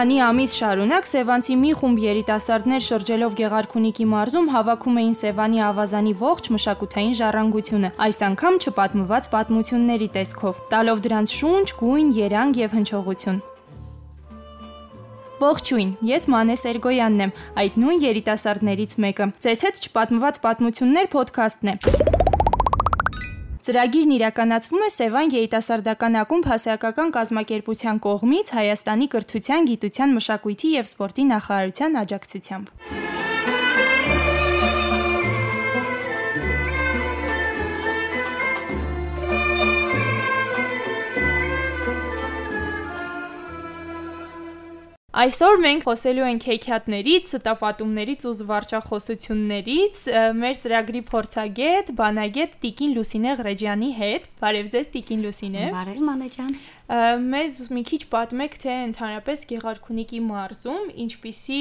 քանի ամիս շարունակ Սևանցի մի խումբ երիտասարդներ շրջելով Գեղարքունիքի մարզում հավաքում էին Սևանի ավազանի ողջ մշակութային ժառանգությունը, այս անգամ չպատմված պատմությունների տեսքով, տալով դրանց շունչ, գույն, երանգ եւ հնչողություն։ Ողջույն, ես Մանե Սերգոյանն եմ, այդ նույն երիտասարդներից մեկը։ Ձեզ հետ չպատմված պատմություններ ոդքասթն է։ Ծրագիրն իրականացվում է Սևան երիտասարդական ակումբ հասարակական կազմակերպության կողմից Հայաստանի կրթության, գիտության, մշակույթի եւ սպորտի նախարարության աջակցությամբ։ Այսօր մենք խոսելու ենք հեքիաթներից, ստապատումներից ու զվարճախոսություններից մեր ծրագրի փորձագետ, բանագետ Տիկին Լուսինե Ղրեջյանի հետ։ Բարև ձեզ Տիկին Լուսինե։ Բարև Մանե ջան։ Մեզ մի քիչ պատմեք, թե ընդհանրապես Գեղարքունիքի մարզում ինչպիսի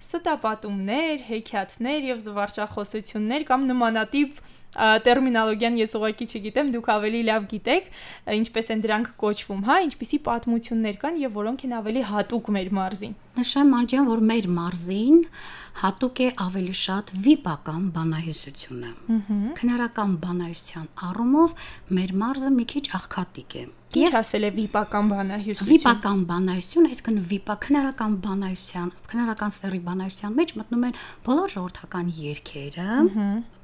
ստապատումներ, հեքիաթներ եւ զվարճախոսություններ կամ նմանատիպ տերմինոլոգիան ես ուղղակի չգիտեմ, դուք ավելի լավ գիտեք, ինչպես են դրանք կոչվում, հա, ինչպիսի պատմություններ կան եւ որոնք են ավելի հատուկ մեր մարզին։ Նշեմ անջան, որ մեր մարզին հատուկ է ավելի շատ վիպական բանահյուսությունը։ Քնարական բանահյուսության առումով մեր մարզը մի քիչ աղքատիկ է։ Ինչ ասել է վիպական բանահյուսություն։ Վիպական բանահյուսություն, այսինքն վիպա քնարական բանահյուսության, քնարական սերի բանահյուսության մեջ մտնում են բոլոր ժողովրդական երգերը,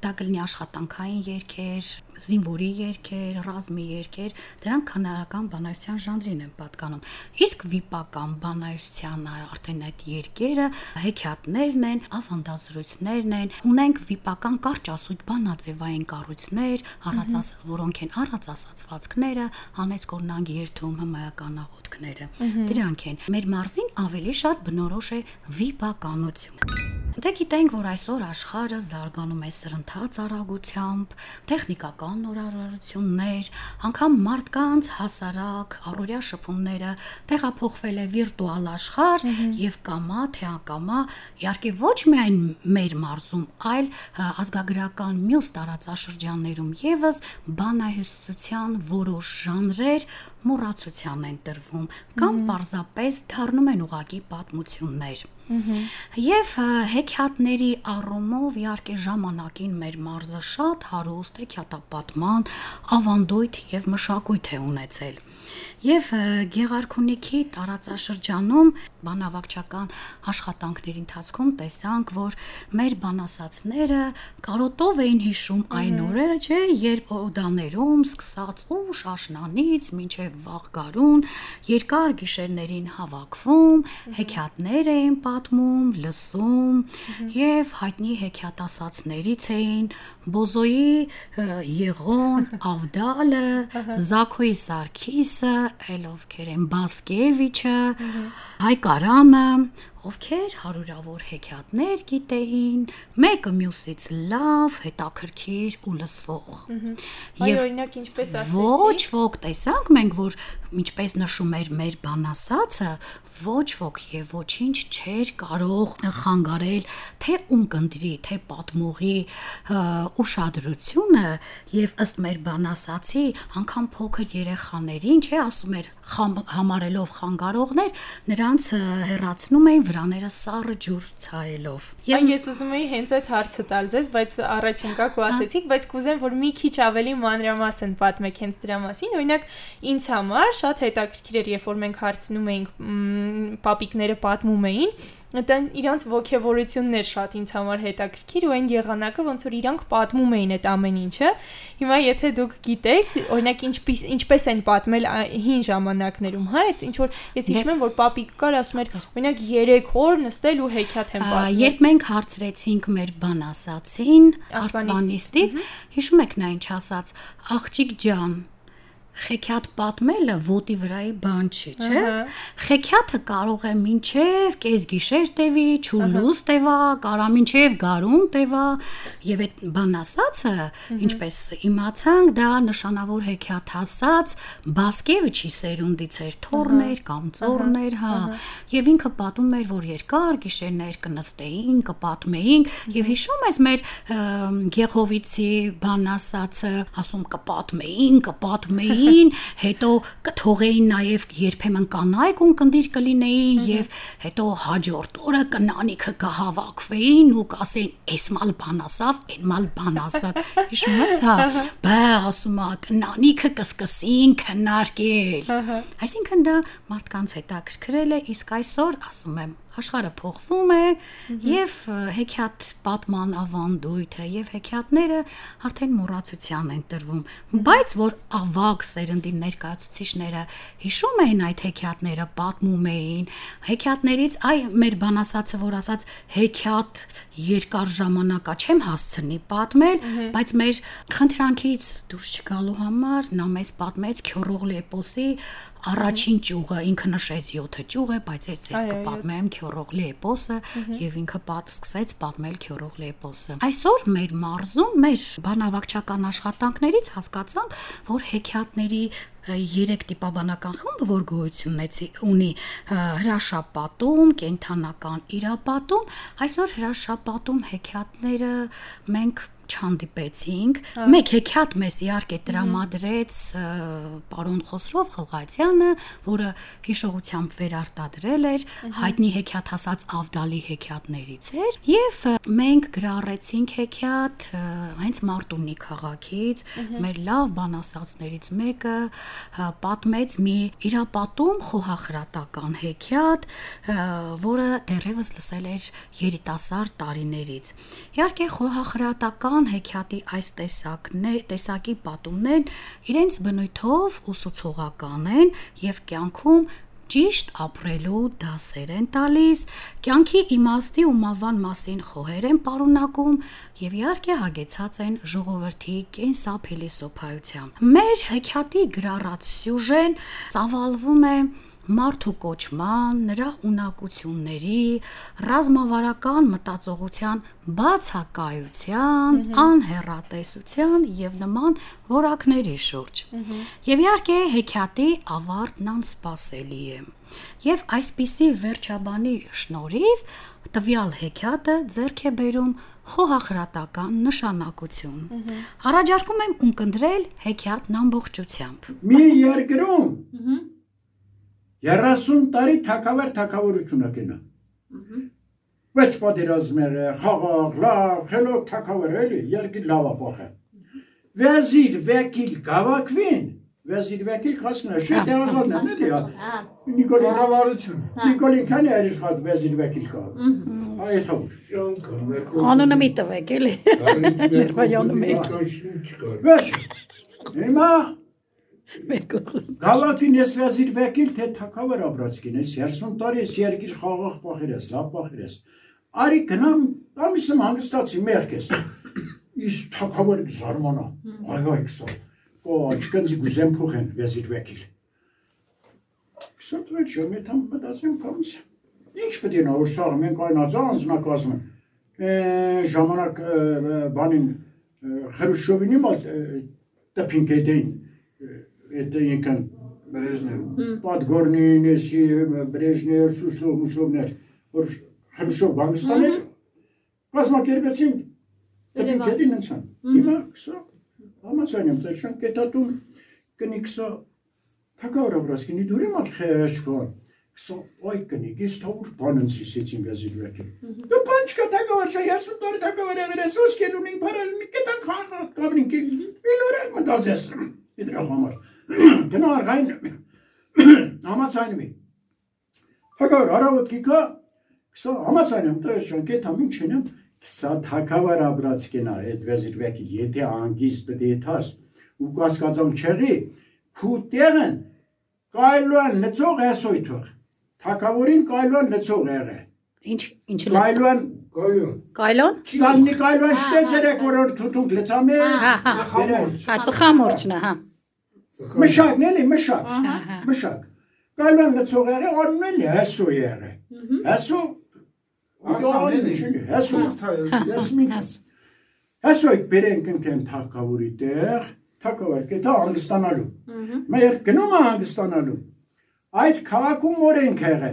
դա կլինի աշխատանքային երգեր, զինվորի երգեր, ռազմի երգեր, դրանք քնարական բանահյուսության ժանրին են պատկանում։ Իսկ վիպական բանահյուսության արդեն այդ երգերը հեքիաթներն են, ավանդազրույցներն են, ունենք վիպական կարճ ասույթ բանաձևային կառույցներ, առածաս, որոնք են առած ասացվածքները, հանեց կորնանգ երթում հմայական աղոթքները։ Դրանք են։ Մեր մարզին ավելի շատ բնորոշ է վիպականություն։ Դե գիտենք, որ այսօր աշխարհը զարգանում է սրընթաց արագությամբ, տեխնիկական նորարարություններ, անգամ մարդկանց հասարակ առօրյա շփումները տեղափոխվել է վիրտուալ աշխարհ եւ կամա թե ակամա, իհարկե ոչ միայն մեր մարզում, այլ ազգագրական մյուս տարածաշրջաններում եւս բանահյուսության որոշ ժանրեր մոռացության են տրվում կամ պարզապես դառնում են ուղակի պատմություններ։ Եվ հեքիաթների առումով իհարկե ժամանակին մեր մարզը շատ հարուստ հեքիաթապատման ավանդույթ եւ մշակույթ է ունեցել եւ Գեղարքունիքի տարածաշրջանում բանավակչական աշխատանքների ընթացքում տեսանք, որ մեր բանասացները կարոտով էին հիշում այն օրերը, չէ, երբ օդաներում սկսած ուշ աշնանից մինչև վաղ երկար գիշերներին հավաքվում, հեքիաթներ էին պատմում, լսում եւ հայտնի հեքիաթասացներից էին Բոզոյի Եղոն, Ավդալը, Զաքոյի Սարգիսը, այլ ովքեր են Բասկևիչը, Հայկարամը, ովքեր հարյուրավոր հեքիաթներ գիտեին, մեկը մյուսից լավ, հետաքրքիր ու լսվող։ Եվ օրինակ ինչպես ասեցի։ Ոչ ոք տեսանք մենք, որ ինչպես նշում էր մեր բանասացը, ոչ ոք եւ ոչինչ չէր կարող խանգարել թե ունկնդրի, թե պատմողի ուշադրությունը եւ ըստ մեր բանասացի անգամ փոքր երեխաներին, չէ, ասում էր համարելով խանգարողներ, նրանց հերացնում էին վրաները սառը ջուր ցայելով։ Եվ ես ուզում էի հենց այդ հարցը տալ ձեզ, բայց առաջ ընկաք ու ասեցիք, բայց կուզեմ որ մի քիչ ավելի մանրամասն պատմեք հենց դրա մասին։ Օրինակ ինձ համար շատ հետաքրքիր էր, երբ որ մենք հարցնում էինք պապիկները պատմում էին, դա իրանց ողքեվորությունն էր շատ ինձ համար հետաքրքիր ու այն եղանակը ոնց որ իրանք պատմում էին այդ ամեն ինչը։ Հիմա եթե դուք գիտեք, օրինակ ինչպես ինչպես են պատմել հին ժամանակներում, հա, այդ ինչ որ ես հիշում եմ որ պապիկ կար ասում էր, օրինակ 3 օր նստել ու հեքիաթ են պատմել։ Երբ մենք հարցրեցինք մեր բան ասացին, արծվանիստից, հիշում եք նա ինչ ասաց, աղջիկ ջան, խեքիաթ պատմելը ոտի վրայի բան չի, չէ՞։ Խեքիաթը կարող է մինչև կես գիշեր տևի, ճուլուս տևա, կարա մինչև գարուն տևա, եւ այդ բան ասածը, ինչպես իմացանք, դա նշանավոր հեքիաթ ասած Բասկևիչի սերունդից էր թորներ կամ ծորներ, հա։ Եվ ինքը պատում էր, որ երկար գիշերներ կնստեին, կպատմեին, եւ հիշում ես մեր Գեհովիցի բան ասածը, ասում կպատմեին, կպատմեին կլինեին, հետո կթողեին նաև երբեմն կանայք ունկնդիր կլինեին եւ հետո հաջորդ օրը կնանիքը կհավաքվեին ու կասեին էս մալ բան ասավ, այն մալ բան ասավ։ Հիշում ես, հա։ Բա ասում է կնանիքը կսկսին քննարկել։ Այսինքն դա մարդկանց հետաքրքրել է, իսկ այսօր ասում եմ աշխարհը փոխվում է եւ հեքիաթ պատման ավանդույթը եւ հեքիաթները արդեն մոռացության են տրվում բայց որ ավակ սերնդի ներկայացուցիչները հիշում էին այդ հեքիաթները պատմում էին հեքիաթներից այ մեր բանասացը որ ասաց հեքիաթ երկար ժամանակա չեմ հասցնի պատմել բայց մեր խնդրանքից դուրս չգալու համար նա մեզ պատմեց քյորողլի էպոսի առաջին ճյուղը ինքը նշեց 7 ճյուղ է, բայց ես ես կպատմեմ Քյորողլի էպոսը եւ ինքը պատ սկսեց պատմել Քյորողլի էպոսը։ Այսօր մեր մարզում մեր բանավակչական աշխատանքներից հասկացանք, որ հեքիաթների երեք տիպաբանական խումբը, որ գոյություն ունի հրաշապատում, կենթանական իրապատում, այսօր հրաշապատում հեքիաթները մենք չհանդիպեցինք։ Մեկ հեքիաթ մեզ իհարկե տրամադրեց պարոն Խոսրով Խլղացյանը, որը հիշողությամբ վերարտադրել էր հայտնի հեքիաթ ասած Ավդալի հեքիաթներից էր, եւ մենք գրառեցինք հեքիաթ հենց Մարտունի քաղաքից, մեր լավ բանասացներից մեկը պատմեց մի իրապատում խոհախրատական հեքիաթ, որը դեռևս լսել էր երիտասարդ տարիներից։ Իհարկե խոհախրատական Ղուրան հեքիաթի այս տեսակն է, տեսակի պատումներն իրենց բնույթով ուսուցողական են եւ կյանքում ճիշտ ապրելու դասեր են տալիս, կյանքի իմաստի ու մավան մասին խոհեր են պարունակում եւ իհարկե հագեցած են ժողովրդի կենսափիլիսոփայությամբ։ Մեր հեքիաթի գրառած սյուժեն ծավալվում է մարդու կոչման, նրա ունակությունների, ռազմավարական մտածողության բացակայության, անհերատեսության եւ նման որակների շուրջ։ Եվ իհարկե հեքիաթի ավարտն անսպասելի է։ Եվ այսպիսի վերջաբանի շնորհիվ տվյալ հեքիաթը ձեռք է բերում խոհախրատական նշանակություն։ Առաջարկում եմ ունկնդրել հեքիաթն ամբողջությամբ։ Մի երկրում 30 տարի թակավար թակավորությունը կենա։ Ոչ պատերազմերը, խաղաղ, լավ, խելոք թակավար էլի, երկիր լավա փոխը։ Վեզիր վեկիլ գավակվին, վեզիր վեկիլ քասնա, շե տեղակալն է, էլի։ Նիկոլ Կառավարություն։ Նիկոլին քանի է իշխատ վեզիր վեկիլ կա։ Այդ հա։ Անունը մի տվեք էլի։ Ներվայանը մեկ։ Վերջ։ Հիմա Գալատին ես վեզիր վեկիլ թե թակավար ապրածքին ես 30 տարի ես երկիր խաղաղ փախիրես, լավ փախիրես։ Արի գնամ, ամիսը հանգստացի մեղքես։ Իս թակավար զարմանա։ Այ այ քսա։ Օ, աչքանցի գուզեմ փոխեն վեզիր վեկիլ։ Քսա դրել ժամի տամ մտածեմ կամս։ Ինչ պետք է նա որ սա մենք այնածա անձնակազմը։ Ժամանակ բանին Խրուշովինի մոտ տպին գետին это եկան Բրեժնև։ Պատգորնինեսի Բրեժնև, Սուսլով, Մուսլովներ, որ Խրուշով Բանգստաներ կազմակերպեցին դեպի գետին ընցան։ Հիմա քսա համացան եմ տեշան կետատում կնիքսա թակավր ապրասկինի դուրի մալ խեշքոն քսա ոյ կնիկ ես թող բանն սիսեցին վեզիլ վեկի։ Դու բան չկա թակավր շա ես ու դոր թակավր եղերես ոսկել ունին բարել մի կետան խան կաբրին կել իլորակ մտածես իդրա համար գնա արղային համացայնի Հակար արավոտ կիկա քսա համասայնեմ տեշան կետամ ինչ չենեմ քսա թակավար ապրածկենա այդ վեզիլ վեկի եթե անգիս պետք է թաս ու կասկածամ չեղի քու տեղն կայլուան լծող էսոյթող թակավորին կայլուան լծող եղե Ինչ ինչ կայլուան Կայուն։ Կայլոն։ Սլաննի կայլուան շտեսերեք որ որ թութուկ լծամե Հա, հա։ Խամորջ։ Հա, ծխամորճն է, հա։ մշակն էլի մշակ մշակ կայլուան լծող եղե անուն էլի հեսո եղե հեսո Ասան էլի։ հեսո ես մի Այսօր բերենք ընկեն թակավորի տեղ, թակավոր կետա հանգստանալու։ Մեր գնում է հանգստանալու։ Այդ քաղաքում օրենք եղե։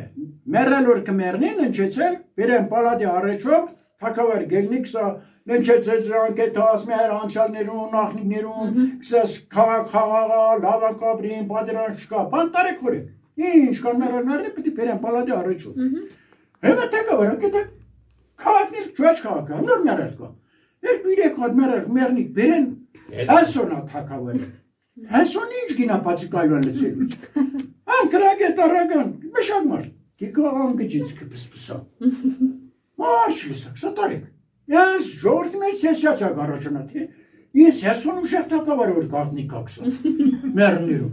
Մերել որ կմեռնին ընչեցել, բերեն պալատի առաջով թակավար գելնիկ սա նենչեցել դրանք է տաս մեր անցյալներուն, նախնիկներուն, քսես քաղաք խաղաղա, լավակաբրին, պատերան չկա, բան տարեք խորեք։ Ինչ կան նրանները պիտի բերեն պալադի առաջու։ Հիմա թակավար անկետ քաղաքներ ճուաչ քաղաքը, նոր մերել կա։ Երբ իրեք հատ մերել մերնիկ բերեն, այսօնա թակավարը։ Այսօն ինչ գինա բացի կայլան լցելուց։ Ան կրագեր տարական, մշակ մարդ։ Կիկաղան գջից կպսպսա։ Մարդ չլսակ, սա տարեք։ Ես ժողովրդի մեջ սեսիացա առաջանա, թե ես այսօն ուշեղ թակավարը որ գաղտնի կակսա։ Մերներում։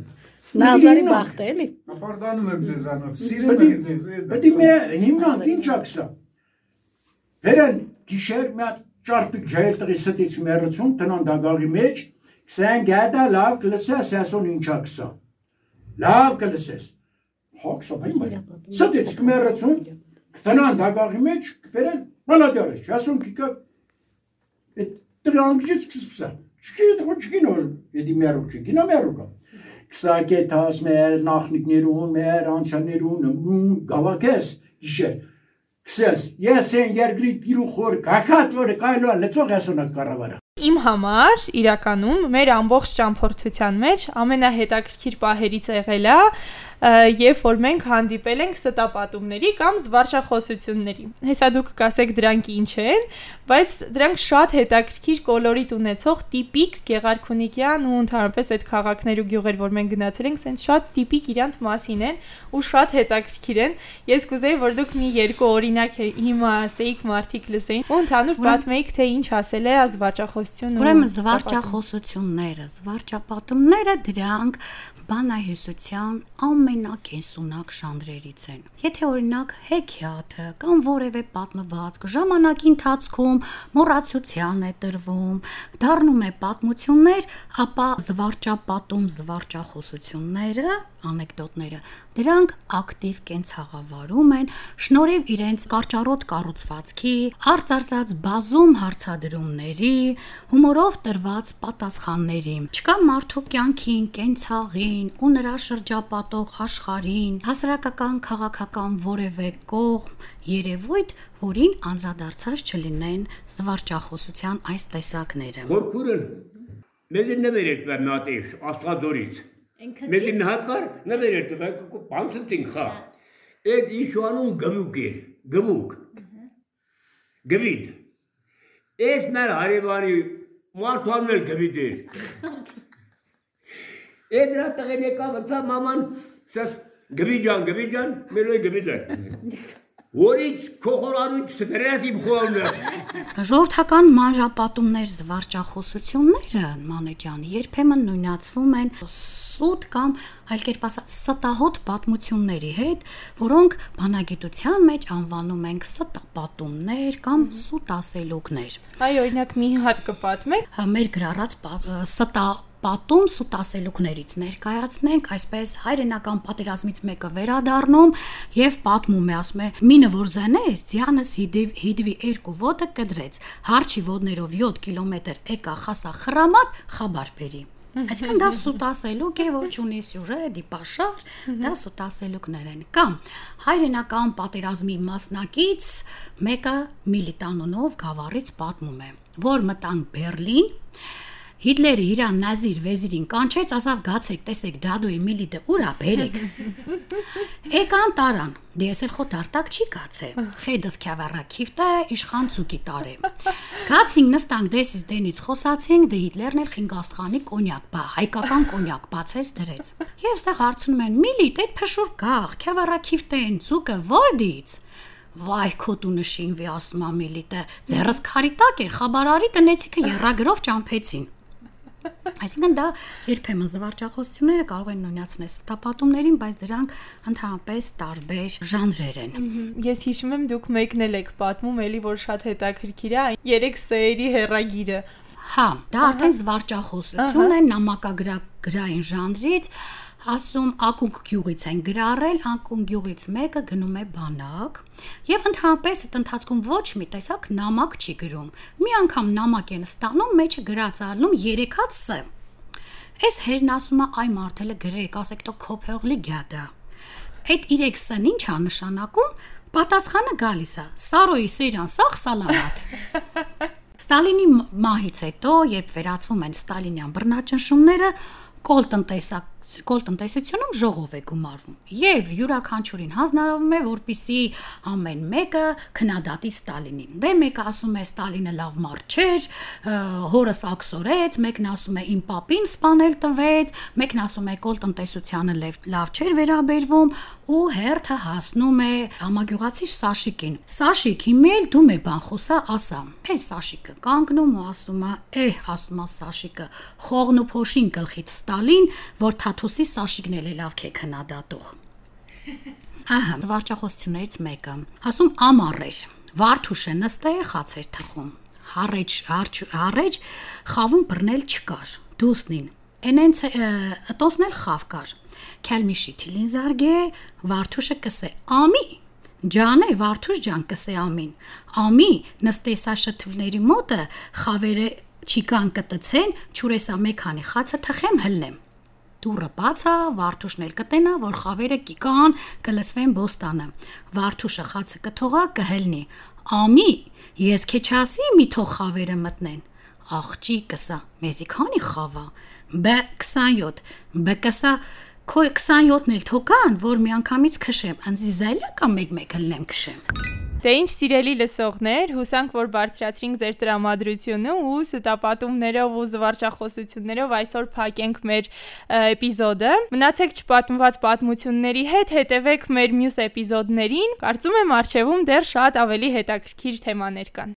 Նազարի բախտ է էլի։ Ապարտանում եմ ձեզանով, սիրում եմ ձեզ։ Պետք է մի հիմնանք ինչ ակսա։ Վերան գիշեր մի հատ ճարպիկ ջայլ տղի ստից մերցուն տնան դագաղի մեջ, քսեն գադա լավ կլսես ասոն ինչ ակսա։ Լավ կլսես։ Հոքսա բայ։ Ստից կմերցուն տնան դագաղի մեջ կբերեն մալադյարը, ասոն կիկա այդ տրանգից կսպսա։ Չկիտ ոչ կինոր, էդի մերուկ չի, կինա մերուկա քսակետաս մեր նախնիկներուն, մեր անցյալներուն գավակես իշեր քսես ես են երկրի տիրու խոր կակատ որ կայլո լծող ասոնա կառավարը Իմ համար իրականում մեր ամբողջ ճամփորդության մեջ ամենահետաքրքիր պահերից եղել է երբ որ մենք հանդիպել ենք ստապատումների կամ զվարճախոսությունների։ Հեսա դուք կասեք դրանք ինչ են, բայց դրանք շատ հետաքրքիր կոլորիտ ունեցող տիպիկ Գեղարքունիքյան ու ընդհանրապես այդ քաղաքներ ու գյուղեր, որ մենք գնացել ենք, սենց շատ տիպիկ իրանց մասին են ու շատ հետաքրքիր են։ Ես կուզեի, որ դուք մի երկու օրինակ հիմա ասեիք մարդիկ լսեին ու ընդհանուր պատմեիք, թե ինչ ասել է զվարճախոսություն ու Ուրեմն զվարճախոսությունները, զվարճապատումները դրանք բանահյուսության ամենակենսունակ ժանրերից են։ Եթե օրինակ հեքիաթը կամ որևէ պատմվածք ժամանակի ընթացքում մոռացության է տրվում, դառնում է պատմություններ, ապա զվարճապատում զվարճախոսությունները, անեկդոտները, դրանք ակտիվ կենցաղավարում են շնորհիվ իրենց կարճառոտ կառուցվածքի, արծարծած բազում հարցադրումների, հումորով տրված պատասխանների։ Չկա մարդու կյանքին, կենցաղին ու նրա շրջապատող աշխարհին, հասարակական, քաղաքական որևէ կողմ, երևույթ, որին անդրադարձած չլինեն զվարճախոսության այս տեսակները։ Խորքուրն մեզ նվերել բանատես աստղադորից։ Մեզ նահատկար նվերել տվեք բանցտին խա։ Այդ իշուանուն գվուկ էր, գվուկ։ Գվիդ։ Էս մեր հարևանի մարդուանն էլ գվիդ էր։ Այդ դրա տղեն եկավ, ծա մաման, սաս գվիջան, գվիջան, մերոյ գվիջան։ Որից քոխորարույց ստրես իմ խորնը։ Ժողովրդական մանրապատումներ զվարճախոսությունները մանեջան երբեմն նույնացվում են սուտ կամ այլ կերպ ասած ստահոտ պատմությունների հետ, որոնք բանագիտության մեջ անվանում ենք ստապատումներ կամ սուտ ասելուկներ։ Այ օրինակ մի հատ կպատմեք։ Մեր գրառած ստա պատում սուտասելուկներից ներկայացնենք այսպես հայրենական պատերազմից մեկը վերադառնում եւ պատմում է ասում է մինը որ զանես ձյանս հիդվի երկու ոտը կդրեց հարչի ոտներով 7 կիլոմետր եկա խասա խրամատ խաբար բերի Այսինքն դա սուտասելուկ է, որ ունի սյուժե, դիպաշար, դա սուտասելուկներ են։ Կամ հայրենական պատերազմի մասնակից մեկը միլիտանոնով գավառից պատմում է, որ մտան Բերլին Հիտլերը իրան նազիր վեզիրին կանչեց, ասավ գացեք, տեսեք դադուի միլիտը ուրա բերեք։ Էկան տարան, դես էլ խոտ արտակ չի գացե։ Խեդս քավառա քիվտա իշխան ցուկի տարե։ Գացինք նստանք դեսից դենից խոսացինք, դե Հիտլերն էլ խինգաստղանի կոնյակ բա, հայկական կոնյակ բացեց դրեց։ Եվ ստեղ հարցնում են՝ միլիտ, այդ փշուր գախ, քավառա քիվտեն ցուկը որդից։ Վայ քոտու նշինվի ասում ամիլիտը ձերս քարիտակ էր խաբարարի տնեցիքը երրագրով ճամփեցին Այսինքն դա երբեմն զվարճախոսությունները կարող են նույնացնել ստապատումներին, բայց դրանք ընդհանրապես տարբեր ժանրեր են։ Ես հիշում եմ դուք մեկնել եք պատմում, էլի որ շատ հետաքրքիր է, երեք սեերի հերագիրը։ Հա, դա արդեն զվարճախոսություն է նամակագրային ժանրից, ասում ակունք գյուղից են գրառել, ակունք գյուղից մեկը գնում է բանակ եւ ընդհանրապես այդ ընթացքում ոչ մի տեսակ նամակ չի գրում։ Մի անգամ նամակ են ստանում, մեջը գրած ալնում 3 հատ ս։ Այս հերն ասում է այ մարդելը գրեք, ասեք տո քոփեղլի գյադա։ Այդ 3 ս-ն ի՞նչ է նշանակում, Պատասխանը գալիս է. Սարոյի սերյան սախ սալամատ։ Ստալինի մահից հետո, երբ վերացվում են ստալինյան բռնաճնշումները, կոլտնտեսակ գոլտնտեսությունում ժողով է գումարվում եւ յուրաքանչյուրին հանձնարարվում է որպիսի ամեն մեկը քնադատի Ստալինին։ Դե մեկը ասում է Ստալինը լավ մարդ չէր, հորս ակսորեց, մեկն ասում է իմ papին սپانել տվեց, մեկն ասում է գոլտնտեսությանը լավ չէր վերաբերվում ու հերթը հասնում է համագյուղացի Սաշիկին։ Սաշիկ, հիմնել դու մե բանխոսա ասա։ Է Սաշիկը կանգնում ու ասում է. «Է, ասում է Սաշիկը, խողն ու փոշին գլխիդ Ստալին, որ թաթ Թաթուսի Սաշիկն էլ է լավ քե քննադատող Ահա, վարչախոսություններից մեկը։ Ասում ամառ էր։ Վարդուշը նստե խացեր թխում։ Հարեջ, հարջ, հարեջ խավում բռնել չկար։ Դուսնին։ Էնենց ըտոսնել խավ կար։ Քալմիշի թիլին զարգե Վարդուշը կսե ամի։ Ջանե Վարդուշ ջան կսե ամին։ Ամի նստեսա շթուլների մոտը խավերը չիկան կտցեն, ճուրեսա մեքանի խացը թխեմ հլնեմ։ Դուրը բացա, Վարդուշն էլ կտենա, որ խավերը կիկան կլսվեն բոստանը։ Վարդուշը խացը կթողա կհելնի։ Ամի, ես քեչ ասի մի թող խավերը մտնեն։ Աղջի կսա, մեզի քանի խավա։ Բ 27, բ կսա քո 27-ն էլ թոկան, որ միանգամից քշեմ, անձի զայլա կամ մեկ-մեկ հլնեմ քշեմ։ Դե ինչ սիրելի լսողներ, հուսանք որ բարձրացրինք ձեր տրամադրությունը ու ստապատումներով ու զվարճախոսություններով այսօր փակենք մեր էպիզոդը։ Մնացեք չպատմված պատմությունների հետ, հետևեք մեր մյուս էպիզոդներին։ Կարծում եմ արժևում դեռ շատ ավելի հետաքրքիր թեմաներ կան։